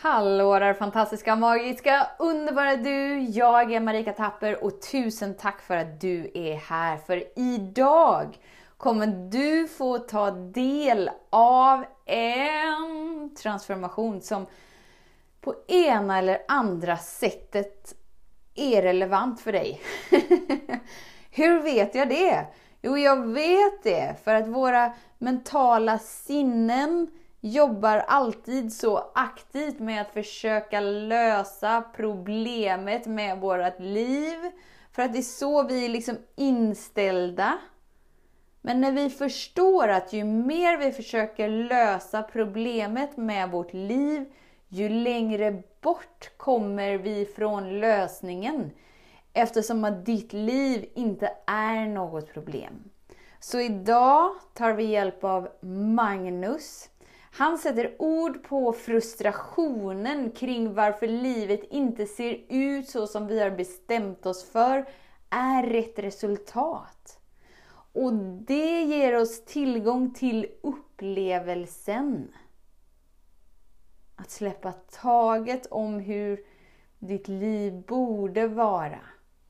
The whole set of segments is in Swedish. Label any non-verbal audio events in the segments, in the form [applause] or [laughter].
Hallå där fantastiska, magiska, underbara du! Jag är Marika Tapper och tusen tack för att du är här. För idag kommer du få ta del av en transformation som på ena eller andra sättet är relevant för dig. [laughs] Hur vet jag det? Jo, jag vet det för att våra mentala sinnen jobbar alltid så aktivt med att försöka lösa problemet med vårt liv. För att det är så vi är liksom inställda. Men när vi förstår att ju mer vi försöker lösa problemet med vårt liv, ju längre bort kommer vi från lösningen. Eftersom att ditt liv inte är något problem. Så idag tar vi hjälp av Magnus han sätter ord på frustrationen kring varför livet inte ser ut så som vi har bestämt oss för är rätt resultat. Och det ger oss tillgång till upplevelsen. Att släppa taget om hur ditt liv borde vara.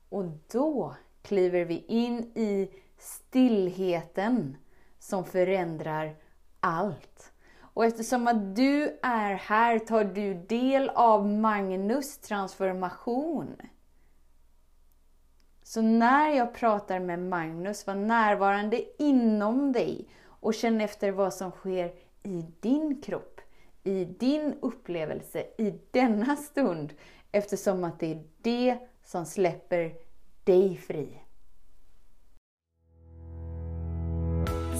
Och då kliver vi in i stillheten som förändrar allt. Och eftersom att du är här tar du del av Magnus transformation. Så när jag pratar med Magnus, var närvarande inom dig och känn efter vad som sker i din kropp, i din upplevelse, i denna stund. Eftersom att det är det som släpper dig fri.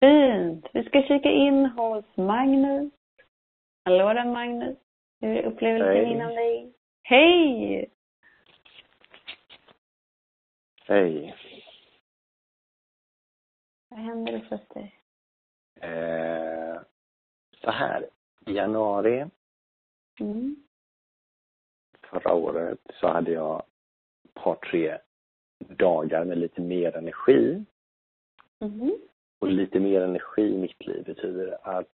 Fint. Vi ska kika in hos Magnus. Hallå där Magnus. Hur är upplevelsen Hej. inom dig? Hej! Hej. Vad händer hos dig? Eh, så här, i januari mm. förra året så hade jag ett par, tre dagar med lite mer energi. Mm. Och lite mer energi i mitt liv betyder att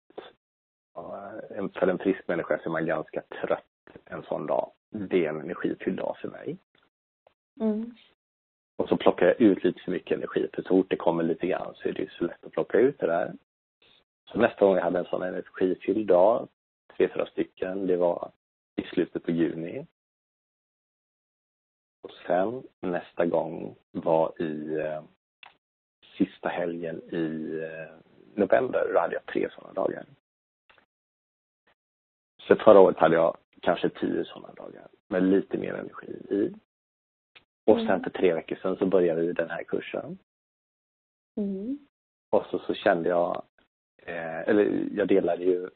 för en frisk människa så är man ganska trött en sån dag. Det är en energifylld dag för mig. Mm. Och så plockar jag ut lite för mycket energi, för så fort det kommer lite grann så är det så lätt att plocka ut det där. Så nästa gång jag hade en sån energifylld dag, tre, fyra stycken, det var i slutet på juni. Och sen nästa gång var i eh, sista helgen i eh, november, då hade jag tre sådana dagar. Så förra året hade jag kanske tio sådana dagar med lite mer energi i. Och sen mm. för tre veckor sedan så började vi den här kursen. Mm. Och så, så kände jag, eh, eller jag delade ju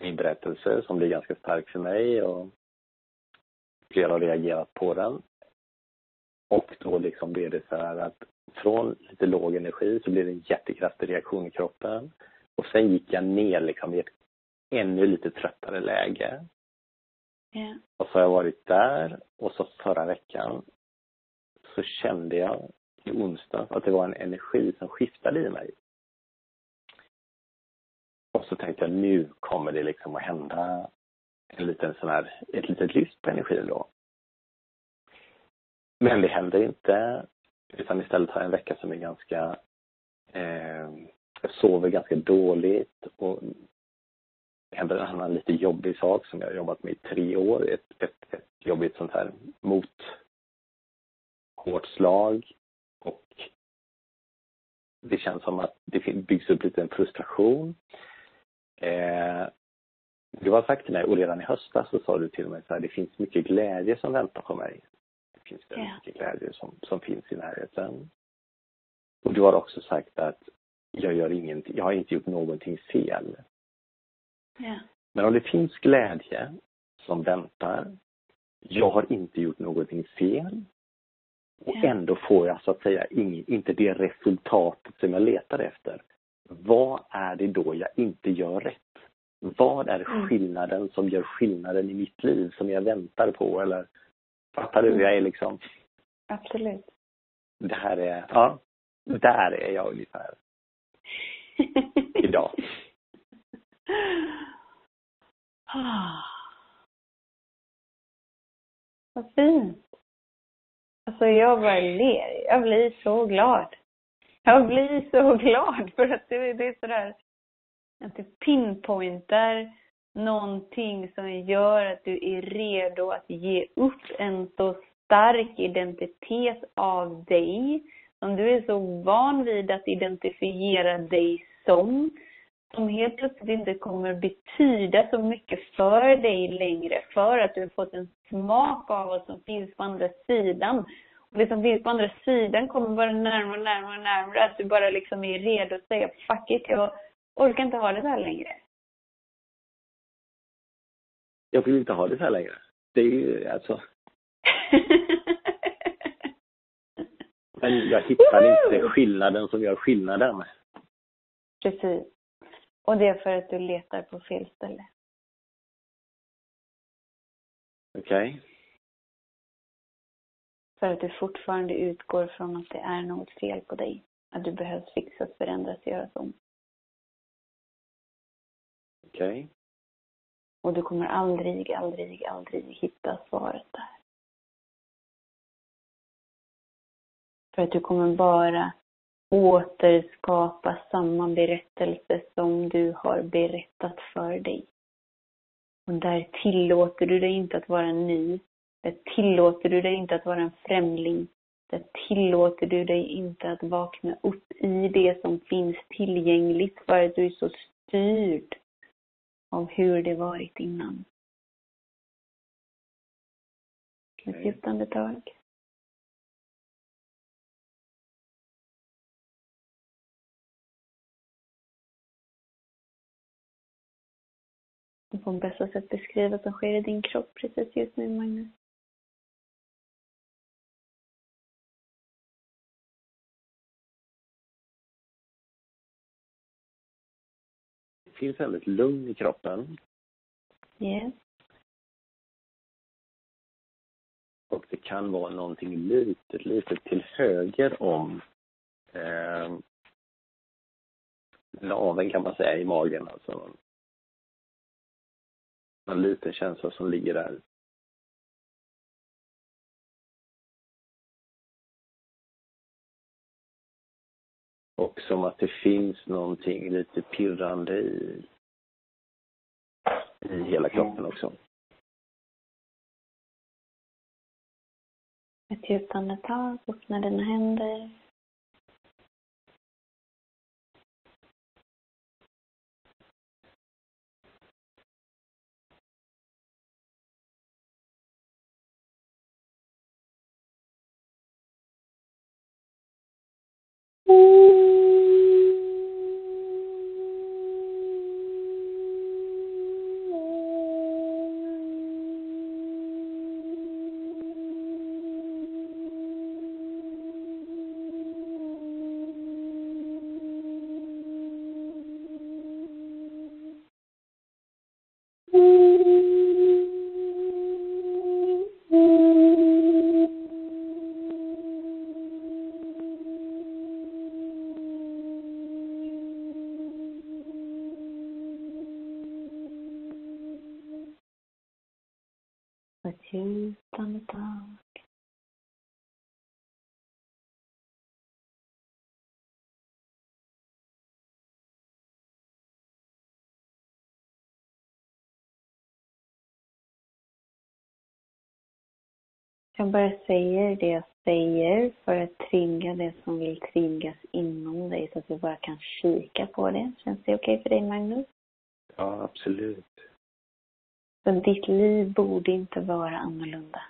min berättelse som blir ganska stark för mig och flera har reagerat på den. Och då liksom blev det så här att från lite låg energi så blev det en jättekraftig reaktion i kroppen. Och sen gick jag ner liksom i ett ännu lite tröttare läge. Yeah. Och så har jag varit där och så förra veckan så kände jag i onsdags att det var en energi som skiftade i mig. Och så tänkte jag nu kommer det liksom att hända en liten sån här, ett litet lyft på energin då. Men det händer inte. Utan istället har jag en vecka som är ganska, eh, jag sover ganska dåligt och det händer en annan lite jobbig sak som jag har jobbat med i tre år. Ett, ett, ett jobbigt sånt här mot hårt slag och det känns som att det byggs upp lite en frustration. Eh, du har sagt till mig, och redan i höstas så sa du till mig så här, det finns mycket glädje som väntar på mig finns det yeah. mycket glädje som, som finns i närheten. Och du har också sagt att jag gör ingenting, jag har inte gjort någonting fel. Yeah. Men om det finns glädje som väntar Jag har inte gjort någonting fel. Och ändå får jag så att säga inte det resultatet som jag letar efter. Vad är det då jag inte gör rätt? Vad är mm. skillnaden som gör skillnaden i mitt liv som jag väntar på eller fattar du hur jag är liksom? Absolut. Det här är, ja, där är jag ungefär. [laughs] Idag. [sighs] Vad fint. Alltså jag bara ler. Jag blir så glad. Jag blir så [laughs] glad för att det, det är sådär att du pinpointar någonting som gör att du är redo att ge upp en så stark identitet av dig, som du är så van vid att identifiera dig som, som helt plötsligt inte kommer betyda så mycket för dig längre, för att du har fått en smak av vad som finns på andra sidan. Och det som finns på andra sidan kommer bara närmare och närmare och närmare, att du bara liksom är redo att säga fuck it, jag orkar inte ha det så här längre. Jag vill inte ha det så här längre. Det är ju alltså... [laughs] Men jag hittar inte skillnaden som gör skillnaden. Precis. Och det är för att du letar på fel ställe. Okej. Okay. För att du fortfarande utgår från att det är något fel på dig. Att du behövs fixas, förändras, göras om. Okej. Okay. Och du kommer aldrig, aldrig, aldrig hitta svaret där. För att du kommer bara återskapa samma berättelse som du har berättat för dig. Och där tillåter du dig inte att vara ny. Där tillåter du dig inte att vara en främling. Där tillåter du dig inte att vakna upp i det som finns tillgängligt för att du är så styrd av hur det varit innan. Ett djupt andetag. Du får på bästa sätt beskriva vad som sker i din kropp precis just nu, Magnus. Finns väldigt lugn i kroppen. Yes. Och det kan vara någonting litet, litet till höger om eh, naveln kan man säga i magen alltså. En liten känsla som ligger där. Och som att det finns någonting lite pirrande i, i hela kroppen också. Ett djupt andetag, öppna dina händer. Jag bara säger det jag säger för att trigga det som vill triggas inom dig så att du bara kan kika på det. Känns det okej okay för dig Magnus? Ja, absolut. Så ditt liv borde inte vara annorlunda.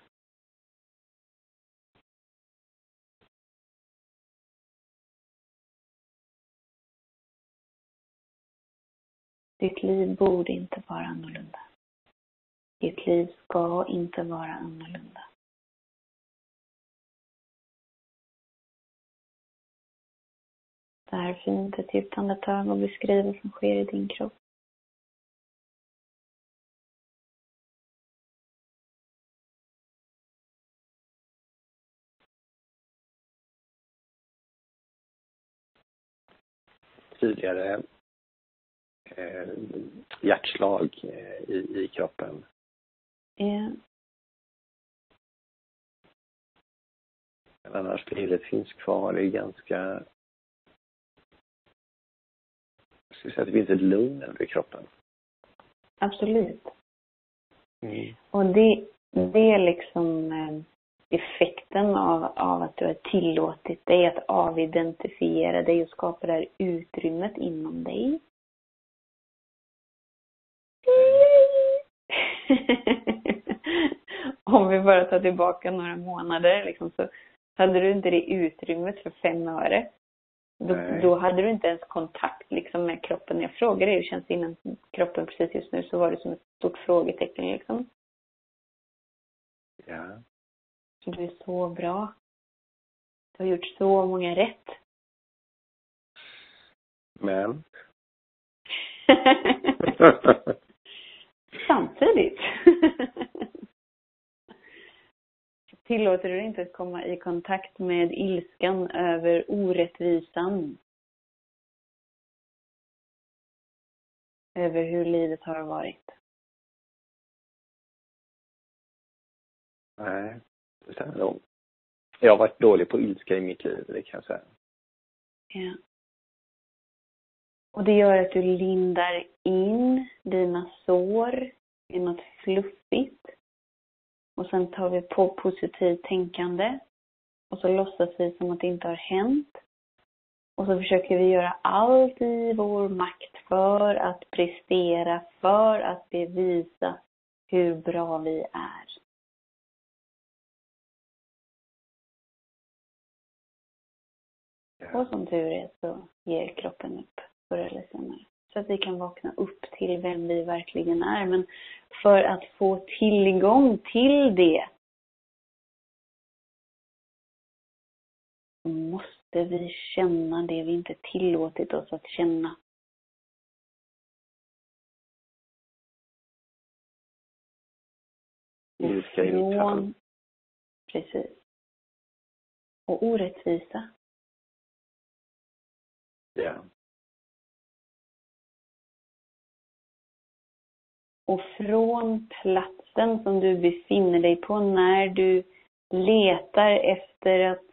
Ditt liv borde inte vara annorlunda. Ditt liv ska inte vara annorlunda. Här är fint, ett djupt andetag och beskriv vad som sker i din kropp. tydligare eh, hjärtslag eh, i, i kroppen. Ja. Men annars pirret finns kvar. Det är ganska... Skulle säga att det finns ett lugn över kroppen. Absolut. Mm. Och det, det är liksom eh, effekten av, av att du har tillåtit dig att avidentifiera dig och skapa det här utrymmet inom dig. [laughs] Om vi bara tar tillbaka några månader liksom, så hade du inte det utrymmet för fem öre. Då, då, hade du inte ens kontakt liksom med kroppen. Jag frågade dig hur känns inom kroppen precis just nu så var det som ett stort frågetecken liksom. Ja. Så du är så bra. Du har gjort så många rätt. Men? [laughs] Samtidigt [laughs] tillåter du inte att komma i kontakt med ilskan över orättvisan. Över hur livet har varit. Nej, det stämmer nog. Jag har varit dålig på ilska i mitt liv, det kan jag säga. Ja. Och det gör att du lindar in dina sår i något fluffigt. Och sen tar vi på positivt tänkande. Och så låtsas vi som att det inte har hänt. Och så försöker vi göra allt i vår makt för att prestera, för att bevisa hur bra vi är. Och som tur är så ger kroppen upp förr eller senare. Så att vi kan vakna upp till vem vi verkligen är. Men för att få tillgång till det måste vi känna det vi inte tillåtit oss att känna. Mitt fall. Precis. Och orättvisa. Ja. Och från platsen som du befinner dig på när du letar efter att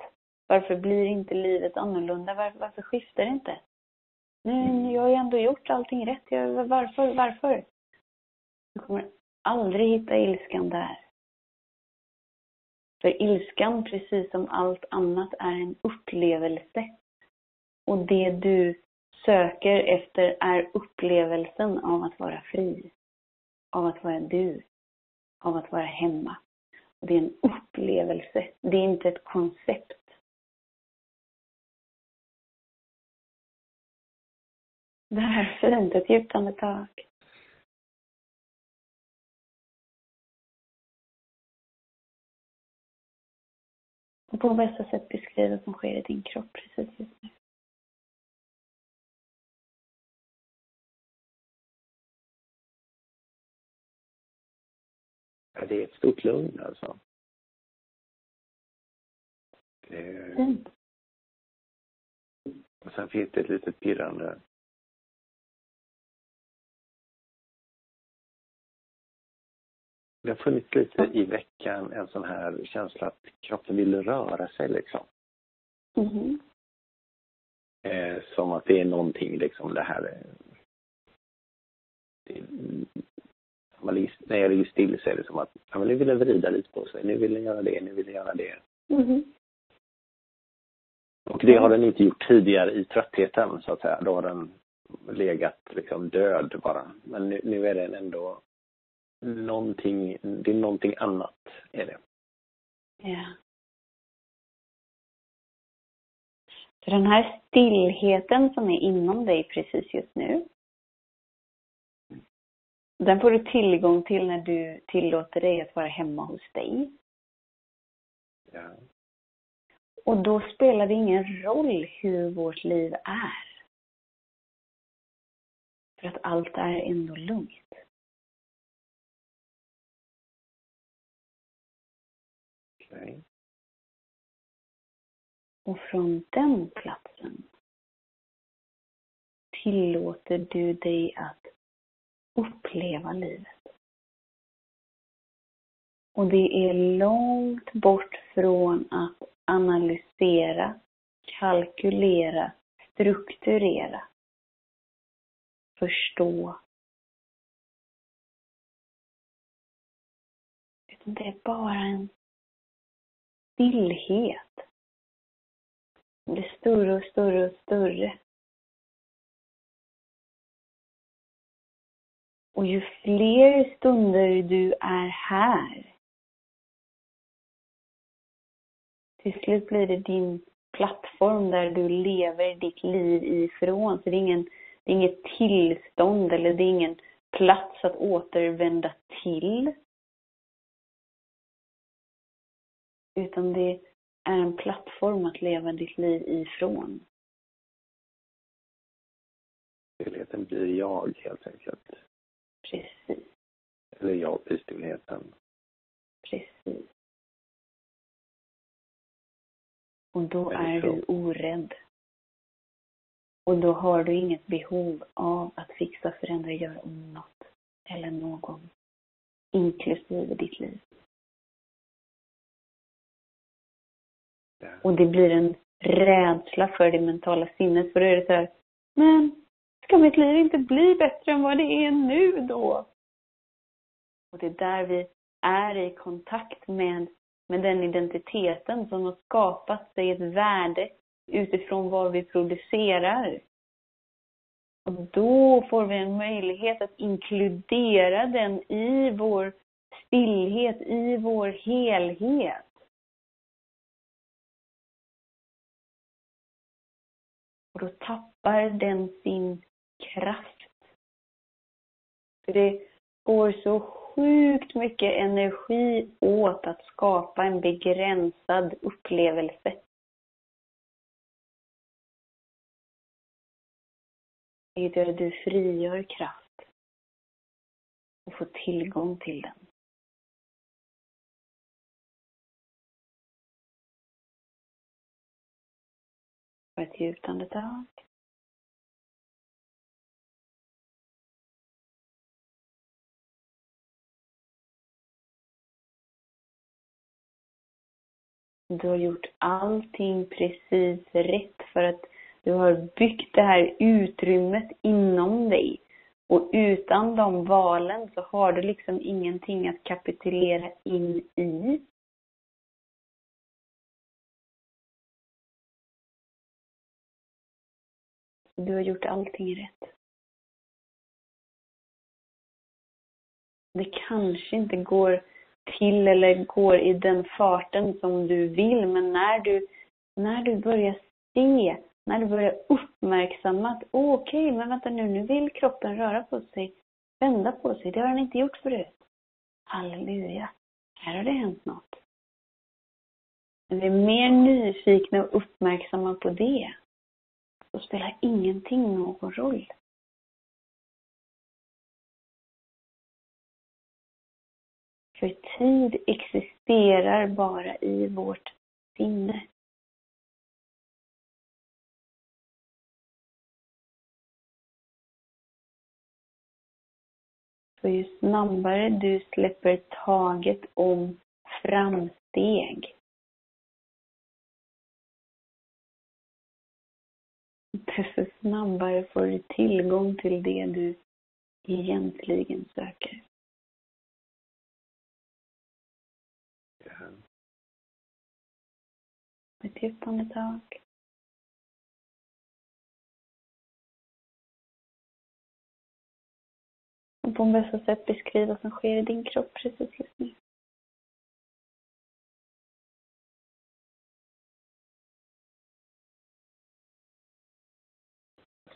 varför blir inte livet annorlunda? Varför, varför skiftar det inte? Nu, jag har ju ändå gjort allting rätt. Jag, varför, varför? Du kommer aldrig hitta ilskan där. För ilskan, precis som allt annat, är en upplevelse. Och det du söker efter är upplevelsen av att vara fri av att vara du, av att vara hemma. Och det är en upplevelse, det är inte ett koncept. Det här är fint, ett djupt andetag. Och på bästa sätt beskriva vad som sker i din kropp precis just nu. Det är ett stort lugn alltså. Det... Fint. Och sen finns det ett litet pirrande. Det har funnits lite i veckan en sån här känsla att kroppen vill röra sig liksom. Mm. Eh, som att det är någonting liksom det här det, man när jag ligger still så är det som att ja, men nu vill den vrida lite på sig. Nu vill den göra det, nu vill den göra det. Mm. Och det har den inte gjort tidigare i tröttheten så att säga. Då har den legat liksom död bara. Men nu, nu är den ändå någonting, det är någonting annat är det. Ja. Så den här stillheten som är inom dig precis just nu Den får du tillgång till när du tillåter dig att vara hemma hos dig. Ja. Och då spelar det ingen roll hur vårt liv är. För att allt är ändå lugnt. Okay. Och från den platsen tillåter du dig att uppleva livet. Och det är långt bort från att analysera, kalkylera, strukturera, förstå. Utan det är bara en stillhet. Det blir större och större och större. Och ju fler stunder du är här, till slut blir det din plattform där du lever ditt liv ifrån. Så det är, ingen, det är inget tillstånd eller det är ingen plats att återvända till. Utan det är en plattform att leva ditt liv ifrån. Helheten blir jag helt enkelt. Precis. Eller jag blir stillheten. Precis. Och då är du orädd. Och då har du inget behov av att fixa, förändra, göra om något. Eller någon. Inklusive ditt liv. Och det blir en rädsla för det mentala sinnet. För då är det så här, men ska mitt liv inte bli bättre än vad det är nu då? Och det är där vi är i kontakt med, med den identiteten som har skapat sig ett värde utifrån vad vi producerar. Och då får vi en möjlighet att inkludera den i vår stillhet, i vår helhet. Och då tappar den sin kraft. För det går så sjukt mycket energi åt att skapa en begränsad upplevelse. Vilket gör att du frigör kraft och får tillgång till den. Ett djupt andetag. Du har gjort allting precis rätt för att du har byggt det här utrymmet inom dig. Och utan de valen så har du liksom ingenting att kapitulera in i. Du har gjort allting rätt. Det kanske inte går till eller går i den farten som du vill, men när du, när du börjar se, när du börjar uppmärksamma att okej, okay, men vänta nu, nu vill kroppen röra på sig, vända på sig, det har den inte gjort förut. Halleluja, här har det hänt något. När vi är mer nyfikna och uppmärksamma på det, så spelar ingenting någon roll. För tid existerar bara i vårt sinne. Så ju snabbare du släpper taget om framsteg, desto snabbare får du tillgång till det du egentligen söker. Ett djupt andetag. Och på bästa sätt beskriv vad som sker i din kropp precis just nu.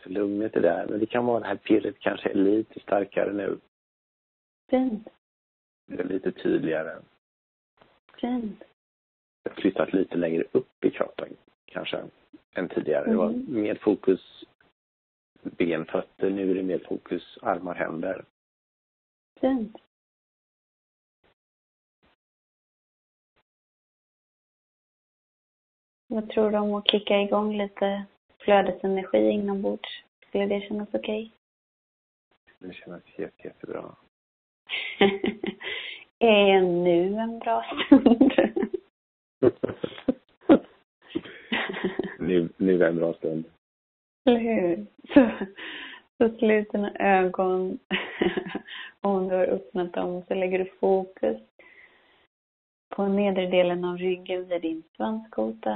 Så lugnet är där, men det kan vara det här pirret kanske är lite starkare nu. Fint. Det är lite tydligare. Fint. Flyttat lite längre upp i kroppen kanske än tidigare. Mm. Det var Mm. mer fokus ben, fötter. Nu är det mer fokus armar, händer. Fint. Vad tror du om att kicka igång lite flödesenergi inombords? Skulle det kännas okej? Det känns jätte, jättebra. [laughs] är nu en bra [laughs] stund? [laughs] nu, nu är en bra stund. Eller hur? Så, så slut dina ögon. [laughs] Om du har öppnat dem så lägger du fokus på nedre delen av ryggen vid din svanskota.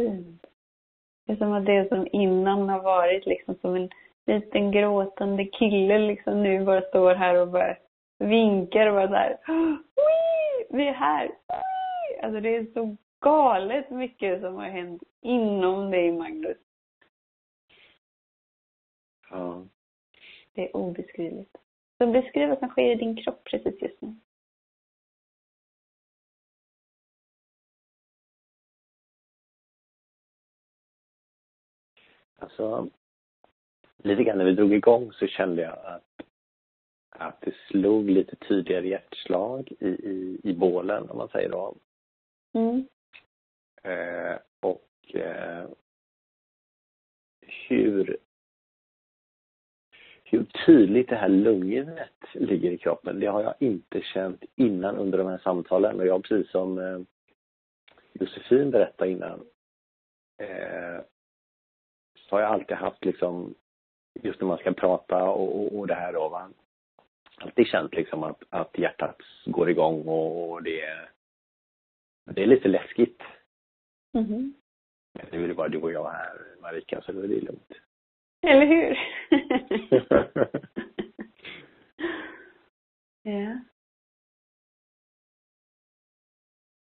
Fint. Det är som att det som innan har varit liksom som en liten gråtande kille liksom nu bara står här och bara vinkar och bara så här. "Wii! Vi är här! Wii!" Alltså det är så galet mycket som har hänt inom dig Magnus. Ja. Det är obeskrivligt. Så beskriv vad som sker i din kropp precis just nu. Alltså, lite grann när vi drog igång så kände jag att, att det slog lite tydligare hjärtslag i, i, i bålen, om man säger då. Mm. Eh, och eh, hur, hur tydligt det här lugnet ligger i kroppen, det har jag inte känt innan under de här samtalen. Och jag, precis som eh, Josefin berättade innan, eh, har jag alltid haft liksom, just när man ska prata och, och, och det här då, va? alltid känt liksom att, att hjärtat går igång och, och det, är- det är lite läskigt. Mhm. Men nu är det bara du och jag här, Marika, så då är det lugnt. Eller hur? [laughs] ja.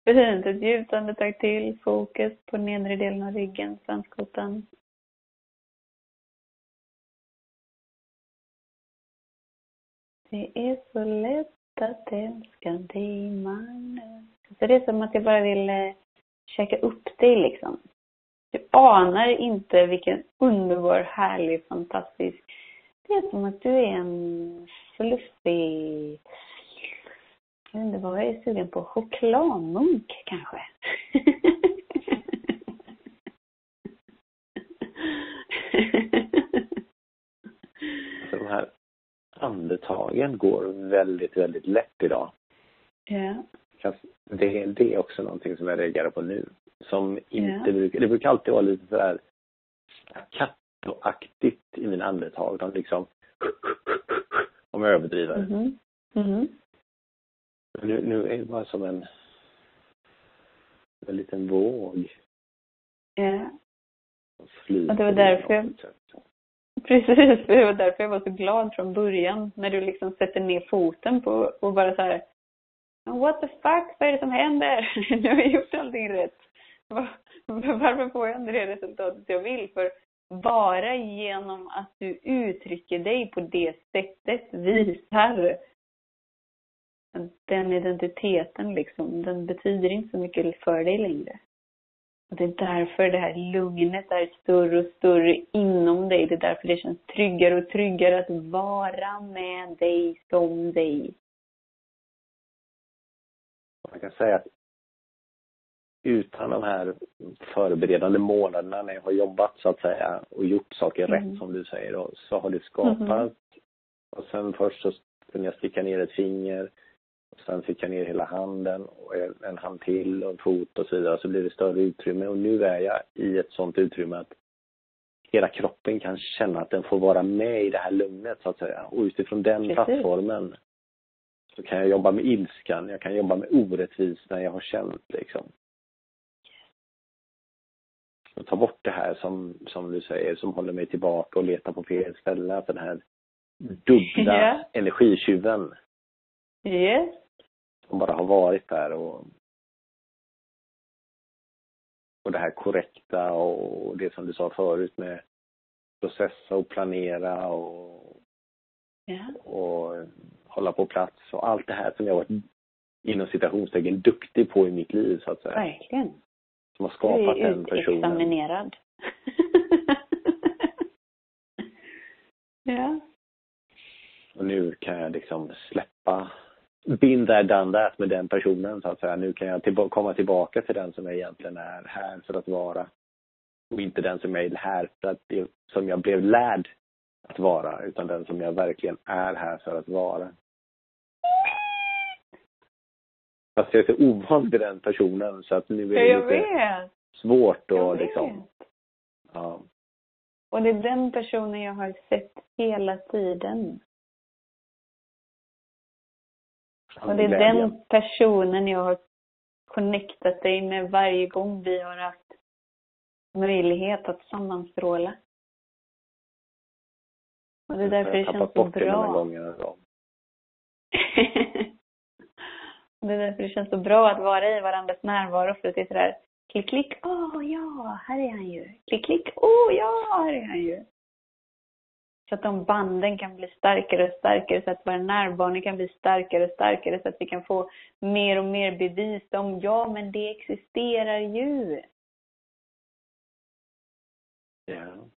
Fint. Ett djupt andetag till. Fokus på nedre delen av ryggen, svanskotan. Det är så lätt att älska dig, mannen. Så det är som att jag bara vill eh, käka upp dig liksom. Du anar inte vilken underbar, härlig, fantastisk... Det är som att du är en fluffig... Jag vet inte vad jag är sugen på. Chokladmunk kanske? [laughs] De här andetagen går väldigt, väldigt lätt idag. ja. Det, det är också någonting som jag reagerar på nu. Som inte Ja. brukar, det brukar alltid vara lite sådär staccato-aktigt i mina andetag. De liksom, [laughs] om jag överdriver. Mhm. Mhm. Men Nu, nu är det bara som en, en liten våg. Ja. flyter Och det var därför jag-. [laughs] Precis, det var därför jag var så glad från början. När du liksom sätter ner foten på och bara så här. What the fuck, vad är det som händer? [laughs] Nu har jag gjort allting rätt. Varför får jag inte det resultatet jag vill? För bara genom att du uttrycker dig på det sättet visar den identiteten liksom, den betyder inte så mycket för dig längre. Och det är därför det här lugnet är större och större inom dig. Det är därför det känns tryggare och tryggare att vara med dig som dig. Man kan säga att utan de här förberedande månaderna när jag har jobbat så att säga och gjort saker Mm. rätt som du säger då, så har det skapat Mhm. och sen först så kunde jag sticka ner ett finger sen fick jag ner hela handen och en, hand till och en fot och så vidare så blir det större utrymme och nu är jag i ett sånt utrymme att hela kroppen kan känna att den får vara med i det här lugnet så att säga och utifrån den Precis. plattformen så kan jag jobba med ilskan, jag kan jobba med orättvisorna jag har känt liksom. Och ta bort det här som, som du säger, som håller mig tillbaka och letar på fel ställe. Alltså den här dubbla [laughs] Ja. energitjuven Yes. Som bara har varit där och och det här korrekta och det som du sa förut med processa och planera och, Ja. och hålla på plats och allt det här som jag varit inom citationstecken duktig på i mitt liv så att säga. Verkligen. Som har Du skapat är den personen. [laughs] ja. Och nu kan jag liksom släppa been there, done that med den personen så att säga. Nu kan jag tillba- komma tillbaka till den som jag egentligen är här för att vara. Och inte den som jag är här för att som jag blev lärd att vara, utan den som jag verkligen är här för att vara. Fast jag är så ovan vid den personen så att nu är det jag lite vet. svårt att liksom, ja. Och det är den personen jag har sett hela tiden. Och det är den personen jag har connectat dig med varje gång vi har haft möjlighet att sammanstråla. Och det är därför det känns så bra. [laughs] det är därför det känns så bra att vara i varandras närvaro för att det är sådär klick, klick, åh ja, här är han ju. Klick, klick, åh ja, här är han ju. Så att de banden kan bli starkare och starkare, så att våra närvaror kan bli starkare och starkare, så att vi kan få mer och mer bevis om, ja men det existerar ju. Ja.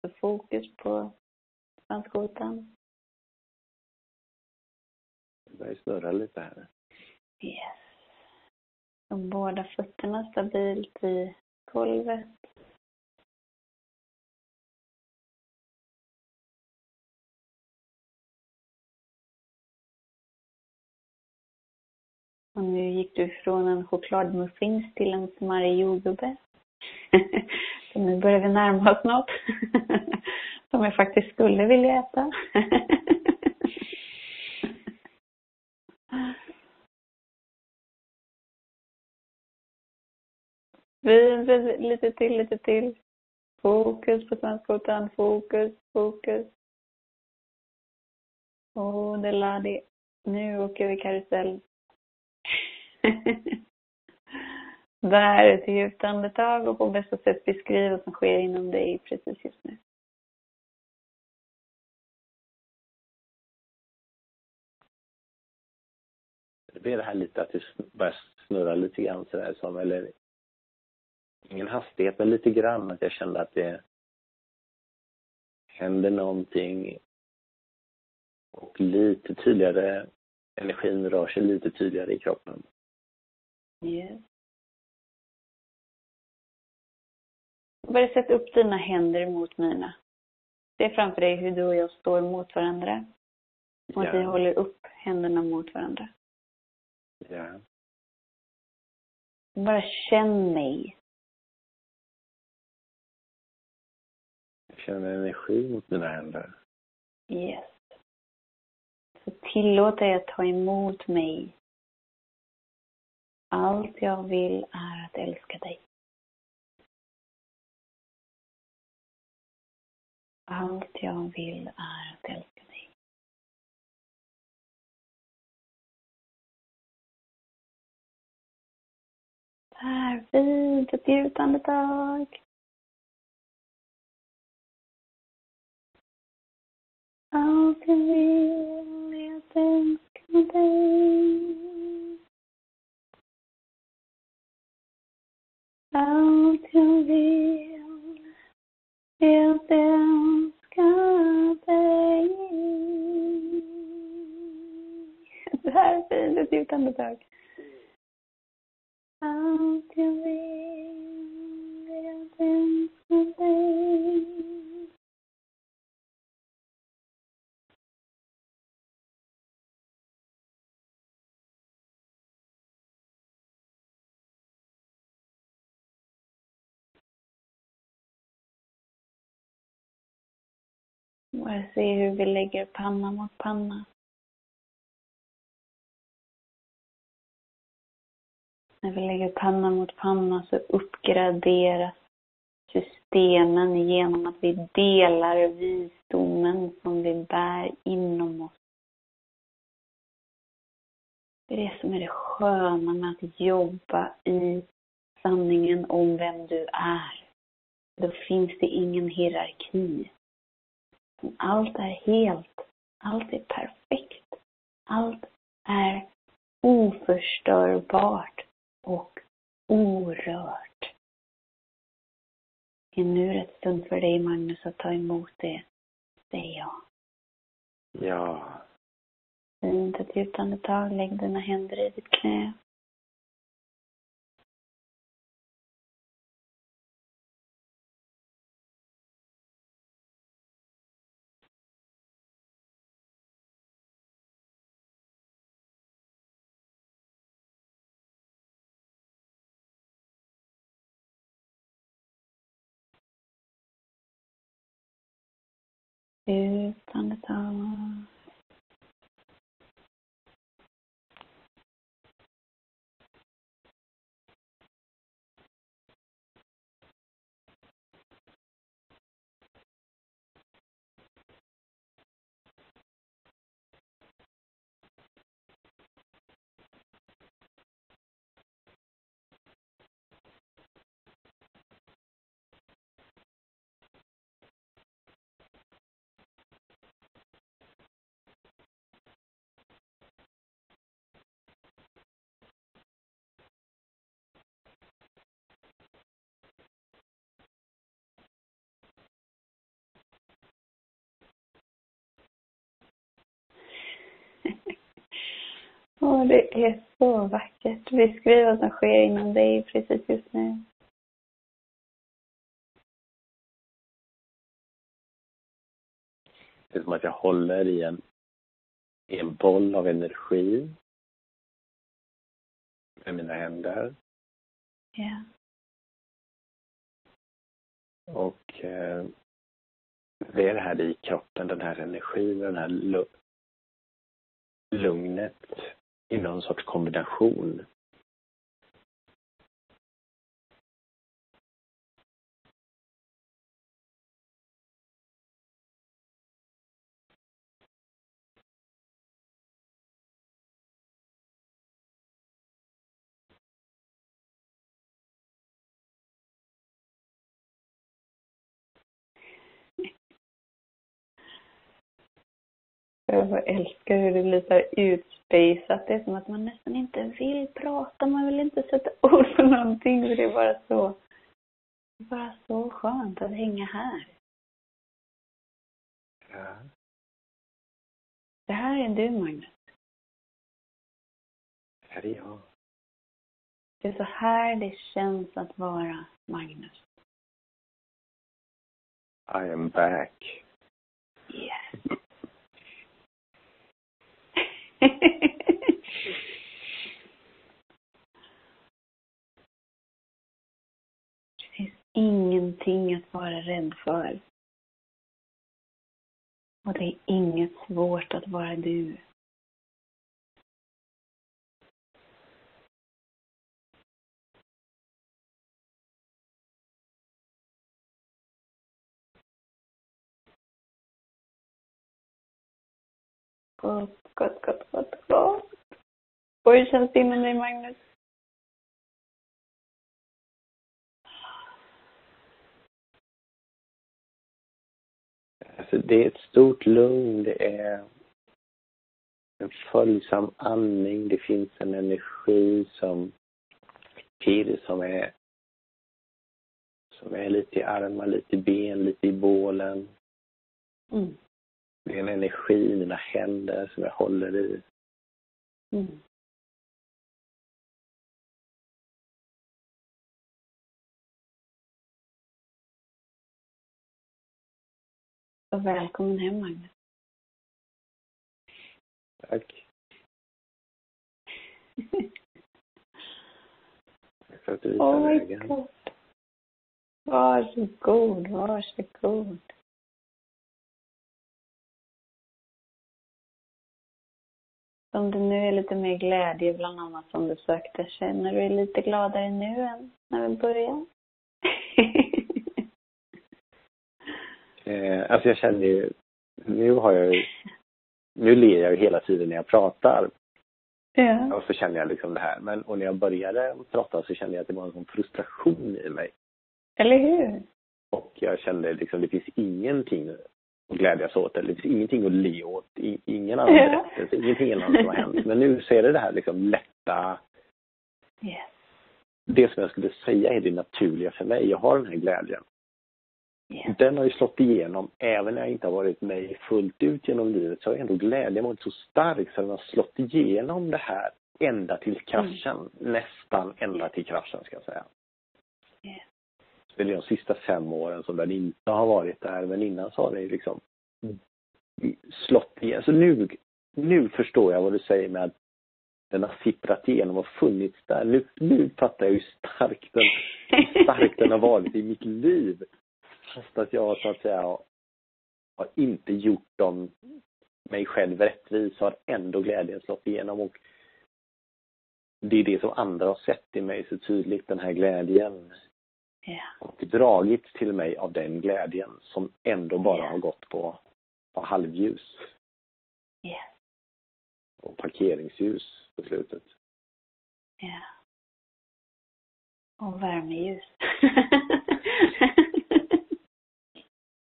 Så fokus på svanskotan. Det börjar snurra lite här. Yes. Och båda fötterna stabilt i golvet. Och nu gick du från en chokladmuffins till en smarrig jordgubbe. [laughs] Så nu börjar vi närma oss något [laughs] som jag faktiskt skulle vilja äta. [laughs] Fint, lite till, lite till. Fokus på svanskotan, fokus, fokus. Oh, det ladi. Nu åker vi karusell. [laughs] Där, ett djupt andetag och på bästa sätt beskriv vad som sker inom dig precis just nu. Det blir det här lite att det börjar snurra lite grann sådär som, eller ingen hastighet, men lite grann att jag kände att det händer någonting och lite tydligare, energin rör sig lite tydligare i kroppen. Yes. Börja sätta upp dina händer mot mina. Se framför dig hur du och jag står mot varandra. Och att vi Ja. håller upp händerna mot varandra. Ja. Bara känn mig. Jag känner energi mot mina händer. Yes. Så tillåt dig att ta emot mig. Allt jag vill är att älska dig. Allt jag vill är att älska dig. Där, fint. Ett djupt andetag. Allt jag vill är att älska dig. Allt jag vill är att älska dig. Det här är fint, ett djupt andetag. Allt jag vill Bara se hur vi lägger panna mot panna. När vi lägger panna mot panna så uppgraderas systemen genom att vi delar visdomen som vi bär inom oss. Det är det som är det sköna med att jobba i sanningen om vem du är. Då finns det ingen hierarki. Allt är helt. Allt är perfekt. Allt är oförstörbart och orört. Är nu rätt stund för dig, Magnus, att ta emot det, säger jag. Ja. Fint ett djupt andetag. Lägg dina händer i ditt knä. Djupt Åh, det är så vackert. Beskriv vad som sker inom dig precis just nu. Det är som att jag håller i en, i en boll av energi med mina händer. Ja. Och eh, det är det här i kroppen, den här energin, den här lu lugnet i någon sorts kombination. Jag älskar hur det blir så utspejsat. Det är som att man nästan inte vill prata, man vill inte sätta [laughs] ord på någonting. För det är bara så, det är bara så skönt att hänga här. Ja. Det här är du, Magnus. Det här är jag. Det är så här det känns att vara Magnus. I am back. Yes det finns ingenting att vara rädd för. Och det är inget svårt att vara du. Gott, gott, gott, gott, gott. Och hur känns det inom dig, Magnus? Alltså det är ett stort lugn, det är en följsam andning, det finns en energi som pirr som är som är lite i armar, lite i ben, lite i bålen. Mm. Det är en energi i mina händer som jag håller i. Mm. Och välkommen hem, Magnus. Tack. Tack för att du vad vägen. Varsågod, varsågod. Om det nu är lite mer glädje bland annat som du sökte, känner du dig lite gladare nu än när vi började? [laughs] eh, alltså jag känner ju, nu har jag ju, nu ler jag ju hela tiden när jag pratar. Ja. Och så känner jag liksom det här. Men, och när jag började prata så kände jag att det var en sån frustration i mig. Eller hur? Och jag kände liksom, det finns ingenting att glädjas åt. Eller det finns ingenting att le åt. Ingen annan [laughs] berättelse, ingenting annat som har hänt. Men nu så är det det här liksom lätta, Yes. det som jag skulle säga är det naturliga för mig. Jag har den här glädjen. Yes. Den har ju slått igenom, även när jag inte har varit med fullt ut genom livet, så har ändå glädjen varit så stark så den har slått igenom det här ända till kraschen. Nästan ända till kraschen ska jag säga. Yes. Det är de sista fem åren som den inte har varit där, men innan så har den ju liksom slått igen. Så nu, nu förstår jag vad du säger med att den har sipprat igenom och funnits där. Nu, nu fattar jag hur stark den, hur stark den har varit i mitt liv. Fast att jag så att säga har, har inte gjort dem mig själv rättvis har ändå glädjen slått igenom och det är det som andra har sett i mig så tydligt, den här glädjen. Och dragits till mig av den glädjen som ändå bara Ja. har gått på, på halvljus Yes. och parkeringsljus på slutet. Ja. Och värmeljus. [laughs]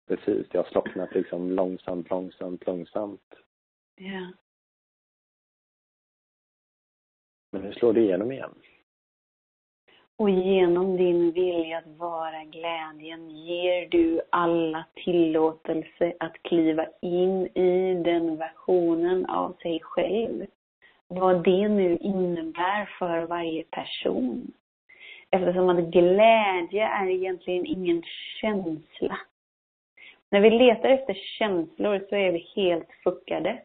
Precis, det har slocknat liksom långsamt, långsamt, långsamt. ja. Men nu slår det igenom igen. Och genom din vilja att vara glädjen ger du alla tillåtelse att kliva in i den versionen av sig själv. Vad det nu innebär för varje person. Eftersom att glädje är egentligen ingen känsla. När vi letar efter känslor så är vi helt fuckade.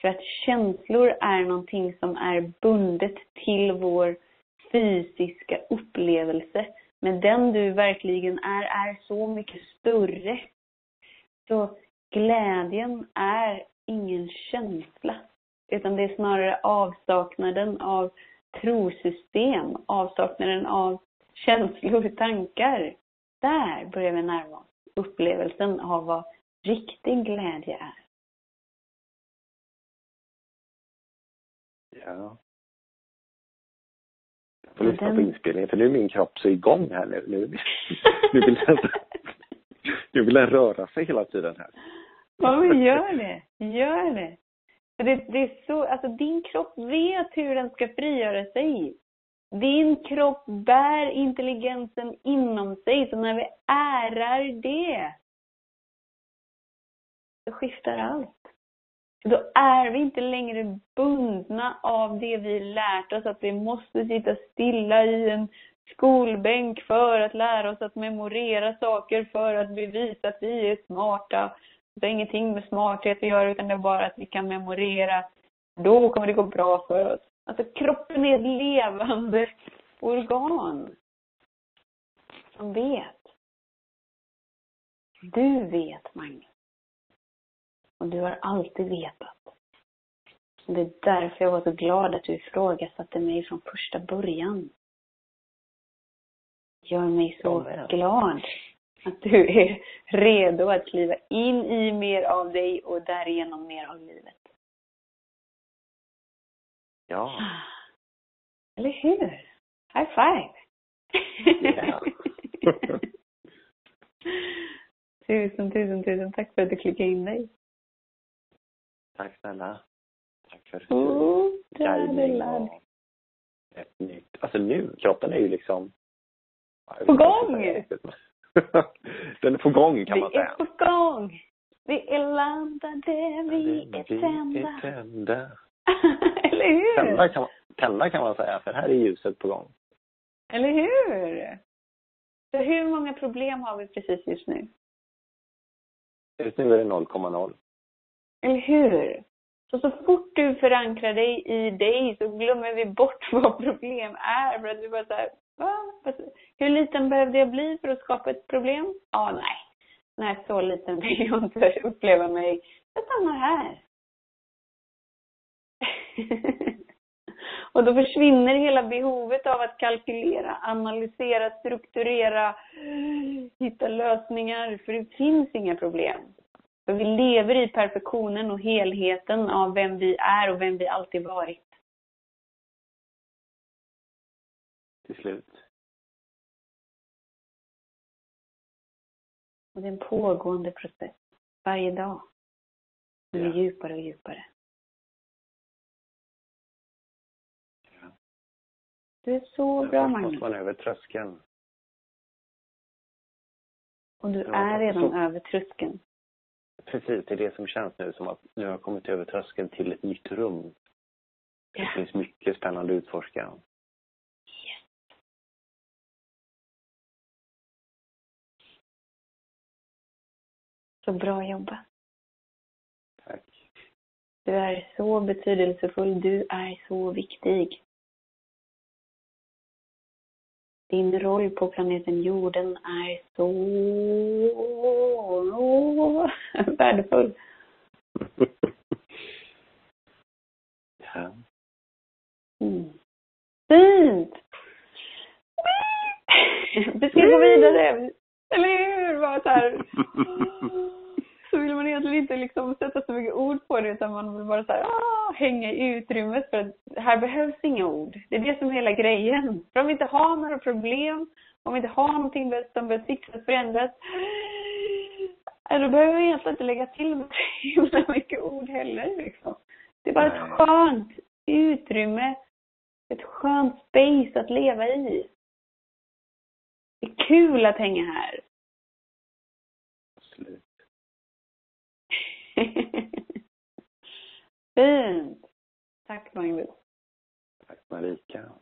För att känslor är någonting som är bundet till vår fysiska upplevelse. Men den du verkligen är, är så mycket större. Så glädjen är ingen känsla. Utan det är snarare avsaknaden av trosystem, avsaknaden av känslor, tankar. Där börjar vi närma oss upplevelsen av vad riktig glädje är. Ja. Får lyssna Den- på inspelningen för nu är min kropp så igång här nu. Nu, nu, vill, den, nu vill den röra sig hela tiden här. Ja, men gör det. Gör det. För det, det är så, alltså din kropp vet hur den ska frigöra sig. Din kropp bär intelligensen inom sig, så när vi ärar det, så skiftar allt. Då är vi inte längre bundna av det vi lärt oss, att vi måste sitta stilla i en skolbänk för att lära oss att memorera saker för att bevisa att vi är smarta. Det har ingenting med smarthet att göra, utan det är bara att vi kan memorera. Då kommer det gå bra för oss. Alltså kroppen är ett levande organ. Som vet. Du vet, Magnus. Och du har alltid vetat. Och det är därför jag var så glad att du ifrågasatte mig från första början. Gör mig så Jag med. glad att du är redo att kliva in i mer av dig och därigenom mer av livet. Ja. [sighs] Eller hur? High five! Ja. [laughs] tusen, tusen, tusen tack för att du klickade in dig. Tack snälla. Tack för Oh, guidning och ett nytt. Alltså nu, kroppen är ju liksom På gång! säga [laughs] Den är på gång kan man Vi är säga. på gång! Vi är laddade, vi är tända. tända. [laughs] Eller hur? Tända kan, man, tända kan man säga, för här är ljuset på gång. Eller hur? Så hur många problem har vi precis just nu? Just nu är det 0,0. Eller hur? Så så fort du förankrar dig i dig så glömmer vi bort [laughs] vad problem är. För att vi bara såhär, va? Hur liten behövde jag bli för att skapa ett problem? Ja, nej. Nej, så liten vill jag inte uppleva mig. Jag stannar här. [laughs] och då försvinner hela behovet av att kalkylera, analysera, strukturera, hitta lösningar, för det finns inga problem. För vi lever i perfektionen och helheten av vem vi är och vem vi alltid varit. Till slut. Och det är en pågående process. Varje dag. Den blir ja. djupare och djupare. Ja. Du är så bra, Magnus. man över tröskeln. Och du ja, är redan så... över tröskeln. Precis, det är det som känns nu som att nu har jag kommit över tröskeln till ett nytt rum. Det finns mycket spännande att utforska. Så bra jobbat. Tack. Du är så betydelsefull. Du är så viktig. Din roll på planeten jorden är så värdefull. [laughs] ja. Mm. Fint! Vi ska gå vidare. Eller hur? Bara så här. [laughs] Så vill man egentligen inte liksom sätta så mycket ord på det utan man vill bara så här, ah, hänga i utrymmet för att här behövs inga ord. Det är det som är hela grejen. För om vi inte har några problem, om vi inte har någonting som behöver fixas, förändras, då behöver vi egentligen inte lägga till himla mycket ord heller liksom. Det är bara ett skönt utrymme, ett skönt space att leva i. Det är kul att hänga här. [laughs] Fint. Tack Magnus. Tack Marika.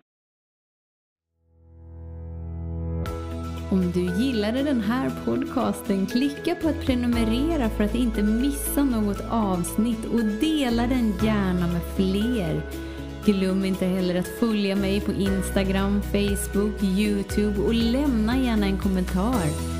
Om du gillade den här podcasten, klicka på att prenumerera för att inte missa något avsnitt och dela den gärna med fler. Glöm inte heller att följa mig på Instagram, Facebook, Youtube och lämna gärna en kommentar.